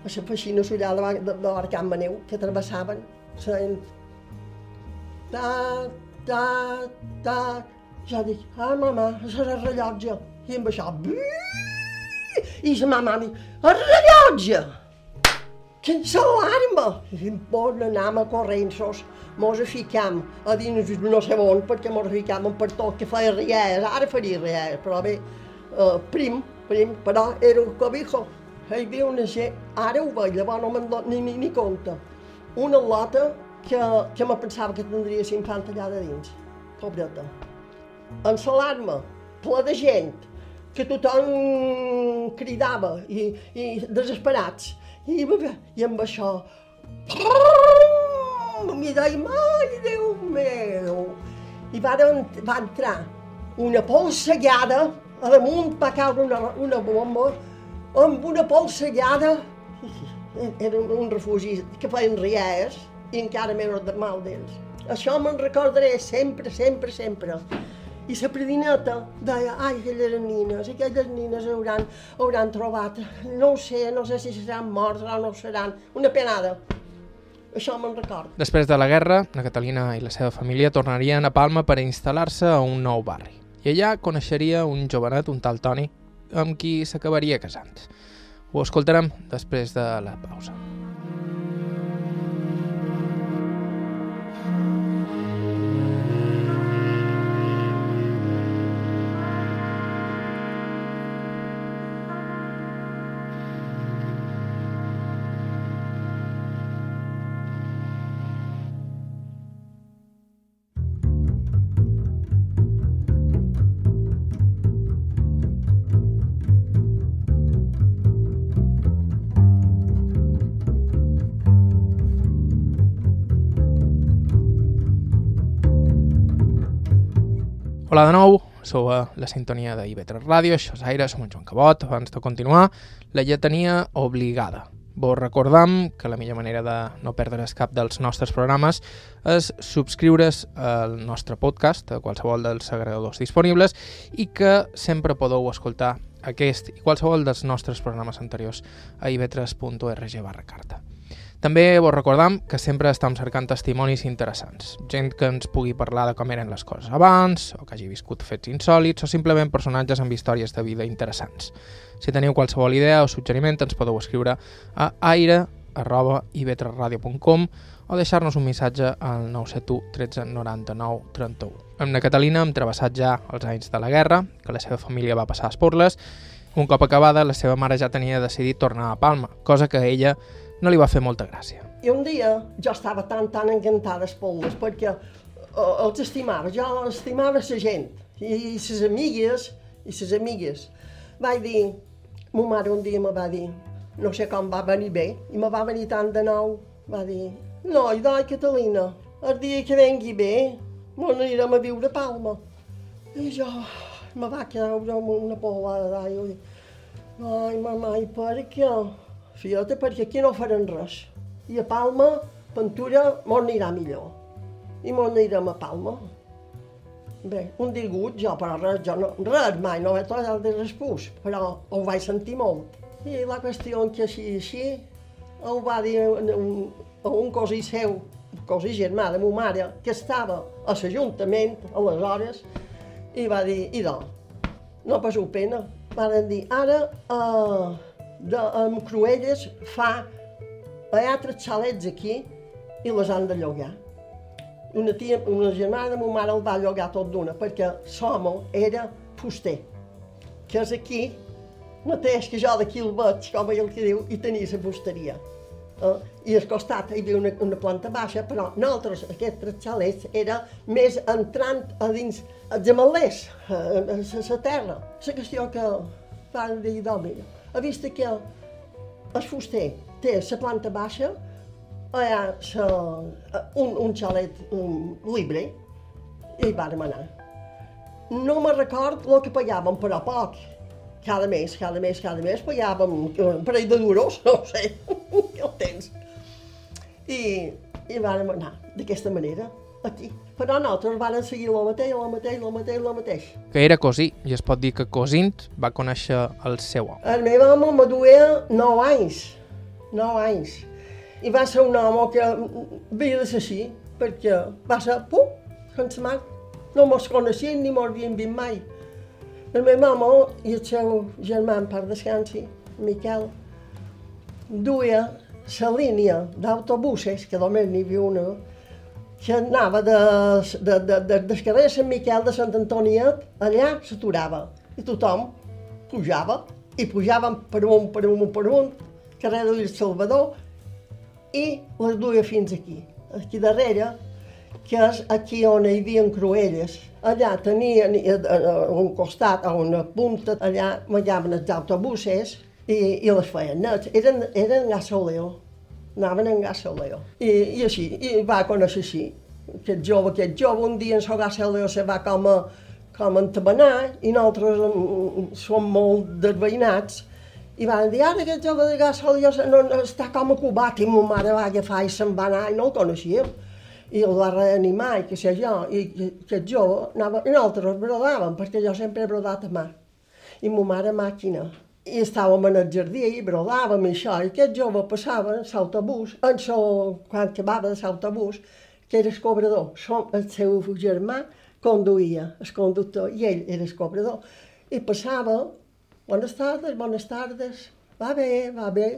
a la feixina sollà d'hora Can Maneu, que travessaven, sent ta, ta, ta. Ja dic, ah, mama, serà el rellotge. I amb això, i la mama mi, el rellotge! Que l'alarma! I bon anam a corrents, mos ficam a dins no sé on, perquè mos ficam per tot, que feia rialles, ara faria rialles, però bé, uh, prim, prim, però era un cobijo. Hi havia una gent, ara ho veig, llavors no me'n ni, ni, ni compte. Una lota que, que me pensava que tindria l'infant allà de dins, pobreta. En l'alarma, ple de gent, que tothom cridava i, i desesperats. I, i amb això... I deia, ai, Déu meu! I va, va entrar una polsegada, a damunt va caure una, una bomba, amb una polsegada, era un refugi que feien riers, i encara menys de mal d'ells. Això me'n recordaré sempre, sempre, sempre. I la predineta deia, ai, aquelles nines, aquelles nines hauran, hauran trobat, no ho sé, no sé si seran morts o no seran, una penada. Això me'n record. Després de la guerra, la Catalina i la seva família tornarien a Palma per instal·lar-se a un nou barri. I allà coneixeria un jovenet, un tal Toni, amb qui s'acabaria casant. Ho escoltarem després de la pausa. Hola de nou, sou a la sintonia de IB3 Ràdio, això és Aire, som en Joan Cabot. Abans de continuar, la lletania obligada. Vos recordam que la millor manera de no perdre's cap dels nostres programes és subscriure's al nostre podcast a qualsevol dels agregadors disponibles i que sempre podeu escoltar aquest i qualsevol dels nostres programes anteriors a ib3.org barra carta. També vos recordam que sempre estem cercant testimonis interessants, gent que ens pugui parlar de com eren les coses abans, o que hagi viscut fets insòlids, o simplement personatges amb històries de vida interessants. Si teniu qualsevol idea o suggeriment, ens podeu escriure a aire.ivetresradio.com o deixar-nos un missatge al 971 13 99 31. Amb la Catalina hem travessat ja els anys de la guerra, que la seva família va passar a Esporles. Un cop acabada, la seva mare ja tenia decidit tornar a Palma, cosa que ella no li va fer molta gràcia. I un dia jo estava tan, tan encantada d'Espoldes perquè uh, els estimava, jo estimava la gent i les amigues, i les amigues. Vaig dir, ma mare un dia me va dir, no sé com va venir bé, i me va venir tant de nou, va dir, no, i doi, Catalina, el dia que vengui bé, m'ho anirem a viure a Palma. I jo me va caure una polada d'aigua. Ai, mamà, i per què? Fíjate, perquè aquí no faran res. I a Palma, Ventura, m'ho anirà millor. I m'ho anirem a Palma. Bé, un disgut, jo, però res, jo no, res mai, no vaig trobar de respús, però ho vaig sentir molt. I la qüestió que així, així, ho va dir un, un cosí seu, cosí germà de ma mare, que estava a l'Ajuntament, aleshores, i va dir, idò, no passeu pena. Van dir, ara, eh, de, amb Cruelles fa altres xalets aquí i les han de llogar. Una, tia, una germana de ma mare el va llogar tot d'una, perquè l'home era fuster, que és aquí, mateix que jo d'aquí el veig, com ell que diu, i tenia la fusteria. Uh, I al costat hi havia una, una planta baixa, però nosaltres, aquests tres xalets, era més entrant a dins els gemalers, a, a, a, la terra. La qüestió que van dir, d'home, ha vist que el fuster té la planta baixa, hi ha sa, un, un xalet un libre, i hi vàrem. No me record el que pagàvem, però poc. Cada mes, cada mes, cada mes pagàvem un parell de duros, [LAUGHS] no sé, [LAUGHS] el tens. I, i vàrem anar d'aquesta manera aquí. Però nosaltres van seguir el mateix, el mateix, el mateix, el mateix. Que era cosí, i es pot dir que cosint va conèixer el seu home. El meu home me duia 9 anys, 9 anys. I va ser un home que havia de ser així, perquè va ser, pum, sense mà. No mos coneixien ni mos havien vist mai. El meu home i el seu germà, en part descansi, Miquel, duia la línia d'autobuses, que només n'hi havia una, anava de, de, de, de, del carrer de Sant Miquel de Sant Antoniet, allà s'aturava. I tothom pujava, i pujaven per un, per un, per un, carrer de Lluís Salvador, i les duia fins aquí. aquí darrere, que és aquí on hi havia cruelles. Allà tenien a un costat, a una punta, allà menjaven els autobuses i, i les feien nets. Eren, eren gasoleo, anaven en gasoleo. I, i així, i va conèixer així. Aquest jove, aquest jove, un dia en el gasoleo se va com a, com a entabanar i nosaltres mm, som molt desveïnats i van dir, ara aquest jove de gasoleo no, no, està com a cubat i ma mare va agafar i se'n va anar i no el coneixíem i el va reanimar i què sé jo, i aquest jove anava, i nosaltres brodàvem, perquè jo sempre he brodat a mà, i ma mare màquina. I estàvem en el jardí i brodàvem i això, i aquest jove passava en l'autobús, en so, quan acabava de l'autobús, que era el cobrador, som, el seu germà conduïa, el conductor, i ell era el cobrador. I passava, bones tardes, bones tardes, va bé, va bé,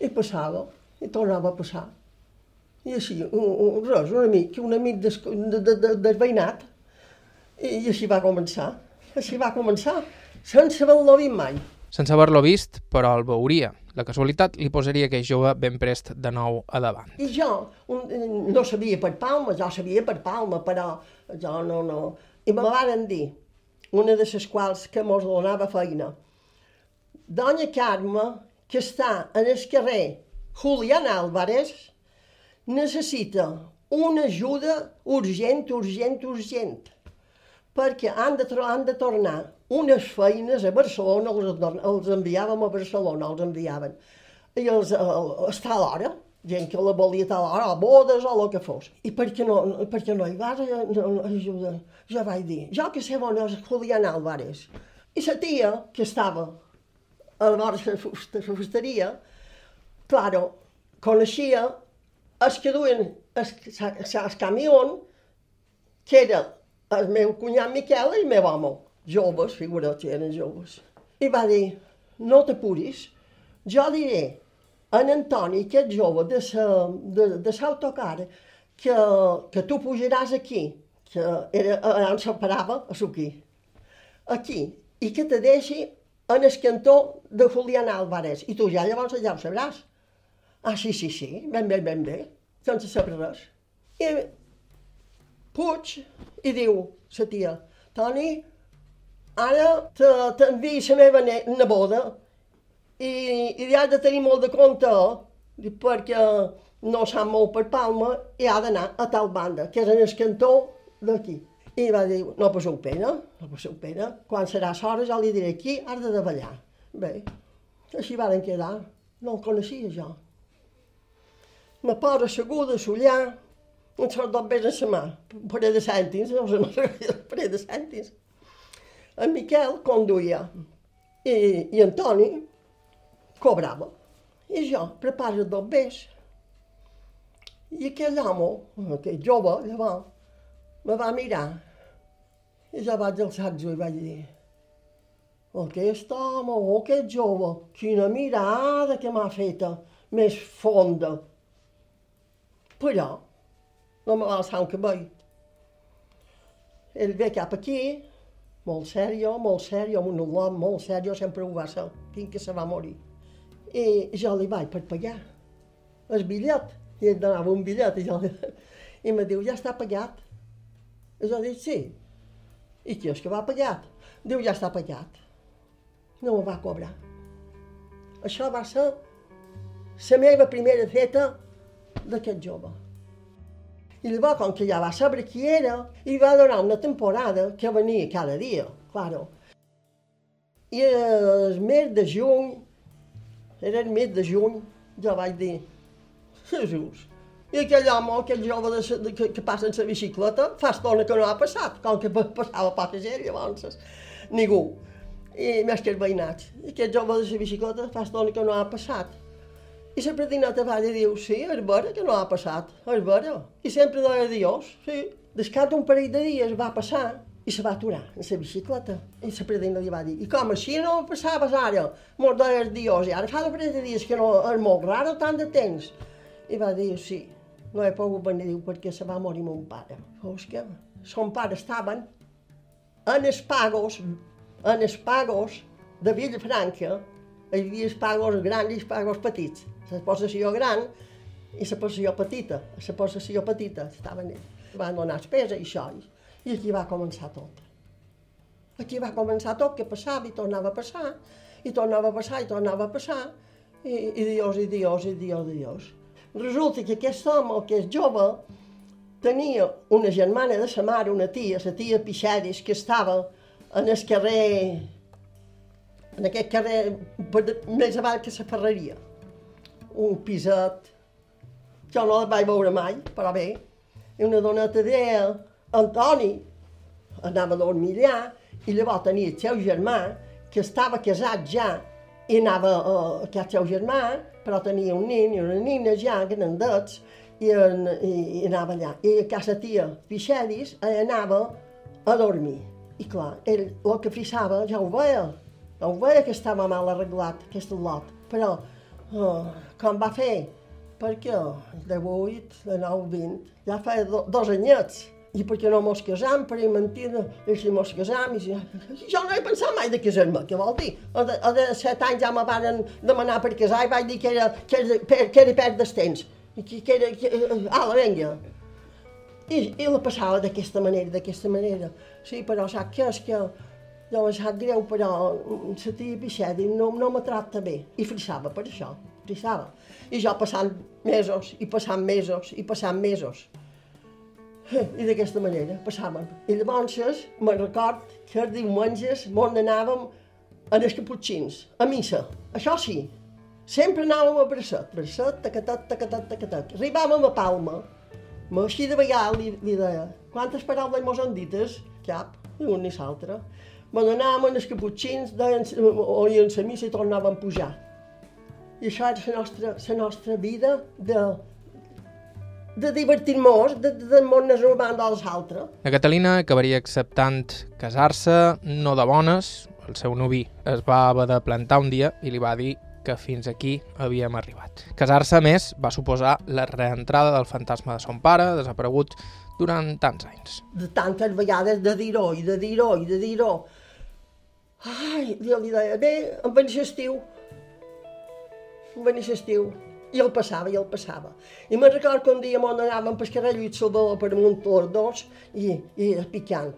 i passava, i tornava a passar. I així, un, un, res, un amic, un amic des, de, de, de, desveïnat. I, I així va començar. Així va començar, sense haver-lo vist mai. Sense haver-lo vist, però el veuria. La casualitat li posaria aquell jove ben prest de nou a davant. I jo un, no sabia per Palma, jo sabia per Palma, però jo no, no. I me varen dir, una de les quals que mos donava feina, Dona Carme, que està en el carrer Julián Álvarez, necessita una ajuda urgent, urgent, urgent, perquè han de, han de tornar unes feines a Barcelona, els, els enviàvem a Barcelona, els enviaven. I els, el, està a l'hora, gent que la volia a l'hora, a bodes o el que fos. I per què no, per què no hi vas a, no, ajuda? Jo vaig dir, jo que sé on és Julián Álvarez. I la tia, que estava a la vora de la fusteria, claro, coneixia els que duen el, el camió, que era el meu cunyat Miquel i el meu home, joves, figura't, eren joves. I va dir, no t'apuris, jo diré a en Antoni, aquest jove de, sa, de, de l'autocar, que, que tu pujaràs aquí, que era, on se'n parava, a suquí, aquí, i que te deixi en el cantó de Julián Álvarez, i tu ja llavors ja ho sabràs. Ah, sí, sí, sí, ben bé, ben bé, sense saber res. I puig i diu la tia, Toni, ara t'envio la meva neboda i, i ha de tenir molt de compte perquè no sap molt per Palma i ha d'anar a tal banda, que és en el cantó d'aquí. I va dir, no passeu pena, no passeu pena, quan serà l'hora jo li diré aquí, has de davallar. Bé, així varen quedar, no el coneixia jo me posa asseguda a sollar, un sort d'obres a la mà, un parell de cèntims, no sé, un parell de cèntims. En Miquel conduïa i, i Antoni cobrava. I jo preparo dos bes. I aquell home, aquell jove, llavors, me va mirar. I jo vaig alçar i vaig dir aquest home, oh, aquest jove, quina mirada que m'ha feta, més fonda, però no me va alçar un cabell. Ell ve cap aquí, molt sèrio, molt sèrio, amb un home molt sèrio, sempre ho va ser, fins que se va morir. I jo li vaig per pagar el bitllet, i ell donava un bitllet, i, jo, [LAUGHS] i me diu, ja està pagat. I jo dic, sí. I qui és que va pagat? Diu, ja està pagat. No me va cobrar. Això va ser la meva primera feta d'aquest jove. I llavors, com que ja va saber qui era, i va donar una temporada que venia cada dia, claro. I el mes de juny, era el mes de juny, jo vaig dir, Jesús, i aquell home, aquell jove de, de, que, que passa en la bicicleta, fa estona que no ha passat, com que [LAUGHS] passava poca gent, llavors, ningú. I més que els veïnats. I aquest jove de la bicicleta fa estona que no ha passat. I la va i diu, sí, és vera que no ha passat, és vera. I sempre deia Dios, sí. Descat un parell de dies va passar i se va aturar en la bicicleta. I la predina li va dir, i com així no passaves ara? Molt deies Dios, i ara fa un parell de dies que no, és molt raro tant de temps. I va dir, sí, no he pogut venir, diu, perquè se va morir mon pare. Fos que son pare estaven en els pagos, en els pagos de Villafranca, hi havia els pagos grans i els pagos petits la possessió gran, i la possessió petita, la possessió petita, estaven, van donar espesa i això, i aquí va començar tot. Aquí va començar tot, que passava i tornava a passar, i tornava a passar i tornava a passar, i, i dios, i dios, i dios, i dios. Resulta que aquest home, que és jove, tenia una germana de sa mare, una tia, la tia Pixeris, que estava en el carrer, en aquest carrer més avall que la ferreria. Un piset, jo no el vaig veure mai, però bé, i una doneta deia, Antoni, anava a dormir allà, i llavors tenia el seu germà, que estava casat ja, i anava a, a aquest seu germà, però tenia un nen i una nina ja grandets, i, en, i, i anava allà. I a casa tia Pixelis anava a dormir. I clar, ell el que frissava ja ho veia, ja ho veia que estava mal arreglat, aquest lot. Però, uh, com va fer? Perquè de 8, de 9, 20, ja fa do, dos anyets. I per què no mos casam, per mentida, i si mos casam, i si... Jo no he pensat mai de casar-me, què vol dir? A de, a de set anys ja me van demanar per casar i vaig dir que era, que era, que era perdre el temps. I que, que era, que, ala, venga. I, I la passava d'aquesta manera, d'aquesta manera. Sí, però sap què és que jo em sap greu, però la tia Pixedi no, no me tracta bé. I frissava per això, frissava. I jo passant mesos, i passant mesos, i passant mesos. I d'aquesta manera passàvem. I llavors me'n record que els diumenges mos n'anàvem a les caputxins, a missa. Això sí, sempre anàvem a bracet, bracet, tacatet, tacatet, tacatet. Arribàvem a Palma, ma així de vegades li, li deia, quantes paraules mos han dites? Cap, ni un ni l'altre. Me n'anàvem a les caputxins, deien, oien la missa i tornàvem a pujar. I això era la nostra, la nostra vida de, de divertir-nos, de, de, de món urbans dels altres. La Catalina acabaria acceptant casar-se, no de bones. El seu nuvi es va haver de plantar un dia i li va dir que fins aquí havíem arribat. Casar-se, més, va suposar la reentrada del fantasma de son pare, desaparegut durant tants anys. De tantes vegades de dir-ho i de dir-ho i de dir-ho. Ai, jo li deia, bé, em venia estiu. Venia estiu. I el passava, i el passava. I me'n record que un dia m'on anàvem pel carrer Lluís Salvador per amunt tots dos i, i picant.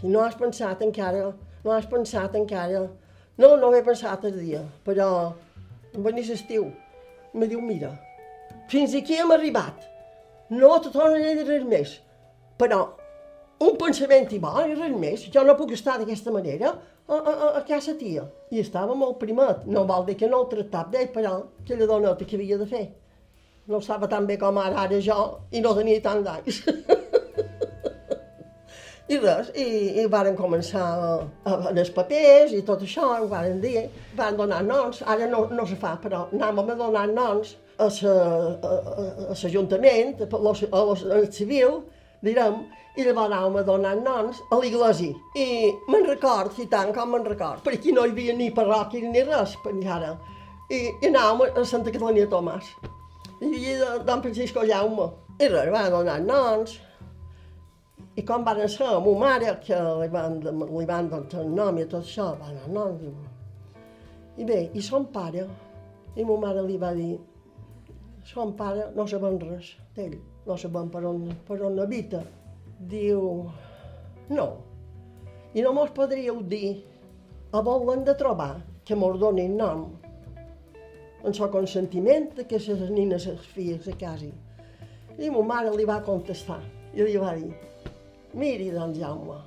I no has pensat encara, no has pensat encara. No, no he pensat el dia, però venia l'estiu. I me diu, mira, fins aquí hem arribat. No te tornaré a dir res més. Però un pensament i bo i res més. Jo no puc estar d'aquesta manera a, a, a casa tia. I estava molt primet. No vol dir que no el tractava d'ell, però aquella doneta que havia de fer. No estava tan bé com ara, ara jo, i no tenia tant d'anys. [LAUGHS] I res, i, i varen començar a, a, a els papers i tot això, ho varen dir, van donar noms, ara no, no se fa, però anàvem a donar noms a l'Ajuntament, a, a, a, a, a, al civil, direm, i llavors anàvem a donar noms a l'església. I me'n record, i tant com me'n record, per aquí no hi havia ni parròquia ni res, per encara. I, i anàvem a Santa Catalunya de Tomàs. I hi havia don Francisco Jaume. I res, van donar noms. I com van ser a ma mare, que li van, li van donar el nom i tot això, van donar noms. I bé, i son pare, i ma mare li va dir, son pare no sabem res d'ell, no sabem per on, per on habita. Diu, no, i no mos podríeu dir, a volen de trobar que mos donin nom, en so consentiment que les nines, les filles, se casin. I ma mare li va contestar, i li va dir, miri, don Jaume,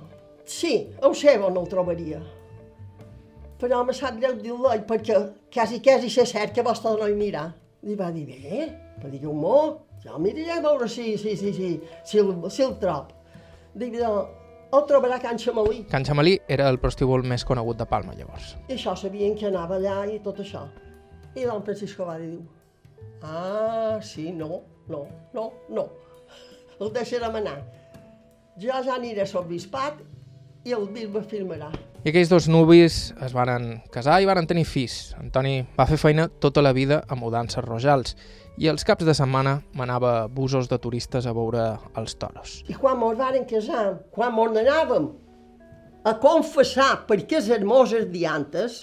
sí, ho sé on el trobaria, però me sap greu dir-lo perquè quasi, quasi sé cert que vostè no hi. Li va dir, bé, però digueu-m'ho, jo miraré a veure si, si, si, si, si, el, si el trob. Dic, el trobarà Can Xamalí. Can Xamalí era el prostíbul més conegut de Palma, llavors. I això sabien que anava allà i tot això. I don Francisco va dir, ah, sí, no, no, no, no. El deixarem anar. Jo ja aniré a l'obispat i el bisbe firmarà. I aquells dos nuvis es varen casar i varen tenir fills. Antoni va fer feina tota la vida a mudances rojals i els caps de setmana manava busos de turistes a veure els toros. I quan mos varen casar, quan mos n'anàvem a confessar per aquests hermoses diantes,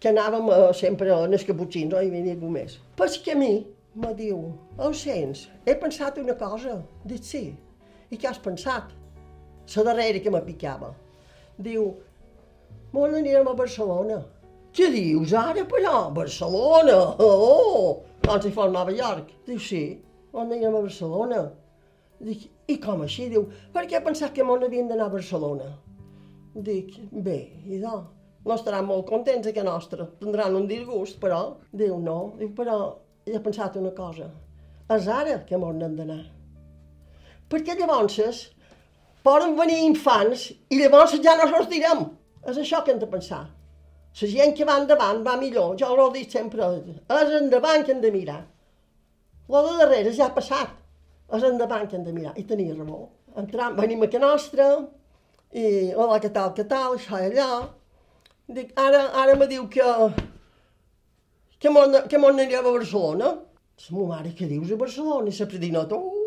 que anàvem a, sempre a les caputxins, no hi havia ningú més. Pel camí, me diu, ho sents? He pensat una cosa. Dic, sí. I què has pensat? La darrera que me picava. Diu, molt anirem a Barcelona. Què dius ara, però? Barcelona? Oh! Com si fos Nova York. Diu, sí, on anirem a Barcelona. Dic, i com així? Diu, per què he pensat que m'on havien d'anar a Barcelona? Dic, bé, idò, no estaran molt contents que nostra, tindran un disgust, però, diu, no, diu, però he pensat una cosa, és ara que m'on n'hem d'anar. Perquè llavors poden venir infants i llavors ja no els direm. És això que hem de pensar. La gent que va endavant va millor, jo ho dit sempre, és endavant que hem de mirar. Lo de darrere ja ha passat, és endavant que hem de mirar. I tenia raó. Entram, venim a que nostra, i hola, què tal, què tal, això i allò. Dic, ara, ara me diu que, que m'on que anirem a Barcelona. La meva mare, què dius a Barcelona? I la predinota, oh,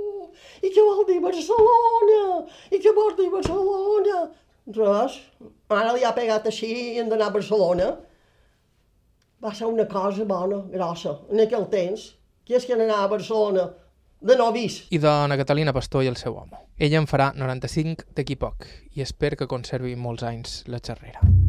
i què vol dir Barcelona? I què vol dir Barcelona? Res, ara li ha pegat així i hem d'anar a Barcelona. Va ser una cosa bona, grossa, en aquell temps. Qui és que anar a Barcelona de novis? I de Ana Catalina Pastor i el seu home. Ella en farà 95 d'aquí poc i espero que conservi molts anys la xerrera.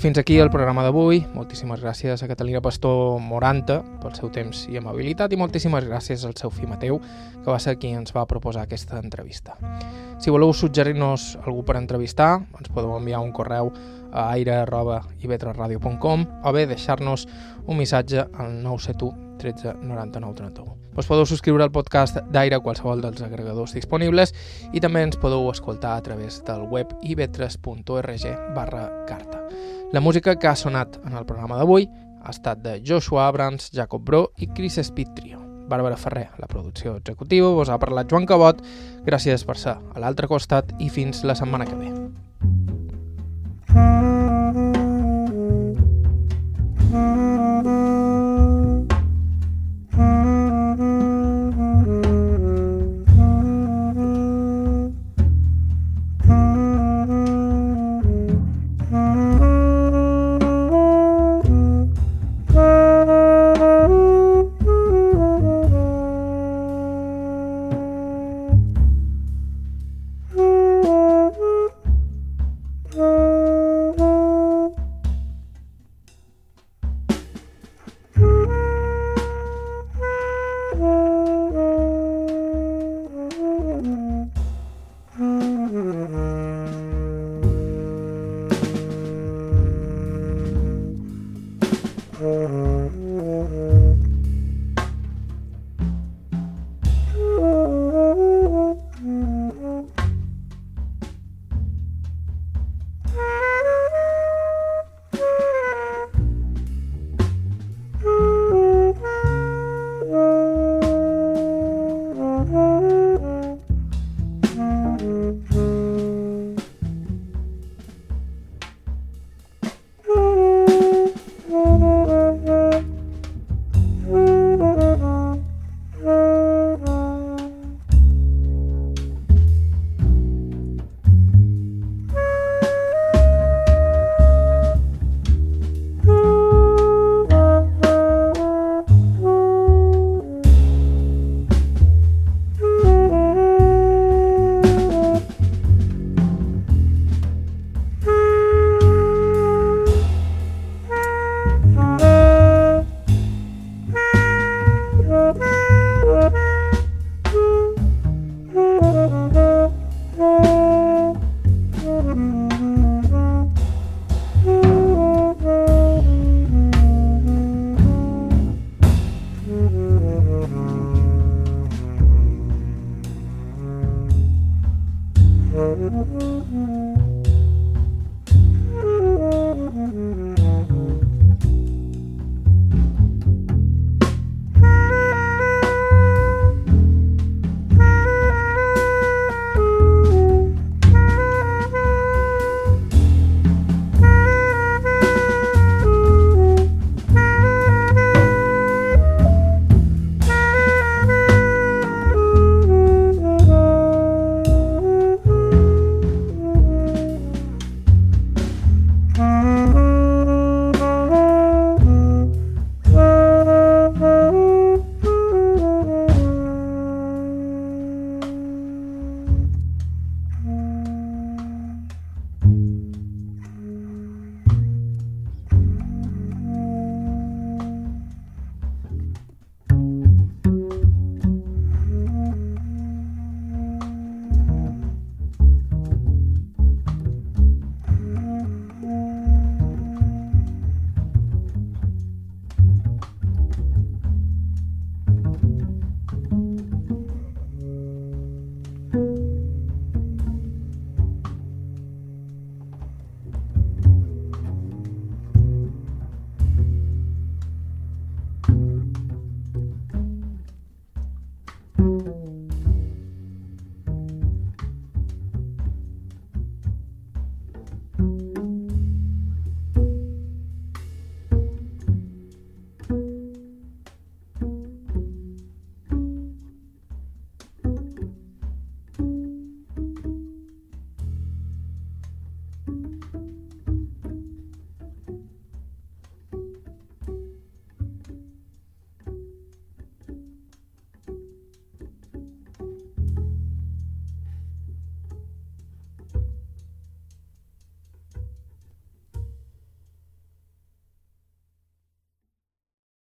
Fins aquí el programa d'avui. Moltíssimes gràcies a Catalina Pastor Moranta pel seu temps i amabilitat i moltíssimes gràcies al seu fill Mateu, que va ser qui ens va proposar aquesta entrevista. Si voleu suggerir-nos algú per entrevistar, ens podeu enviar un correu a aire.ivetraradio.com o bé deixar-nos un missatge al 971 13 99 31. Us podeu subscriure al podcast d'Aire a qualsevol dels agregadors disponibles i també ens podeu escoltar a través del web ivetres.org barra carta. La música que ha sonat en el programa d'avui ha estat de Joshua Abrams, Jacob Bro i Chris Speed Trio. Bàrbara Ferrer, la producció executiva, vos ha parlat Joan Cabot. Gràcies per ser a l'altre costat i fins la setmana que ve. Mm-hmm. Mm-hmm. Mm-hmm.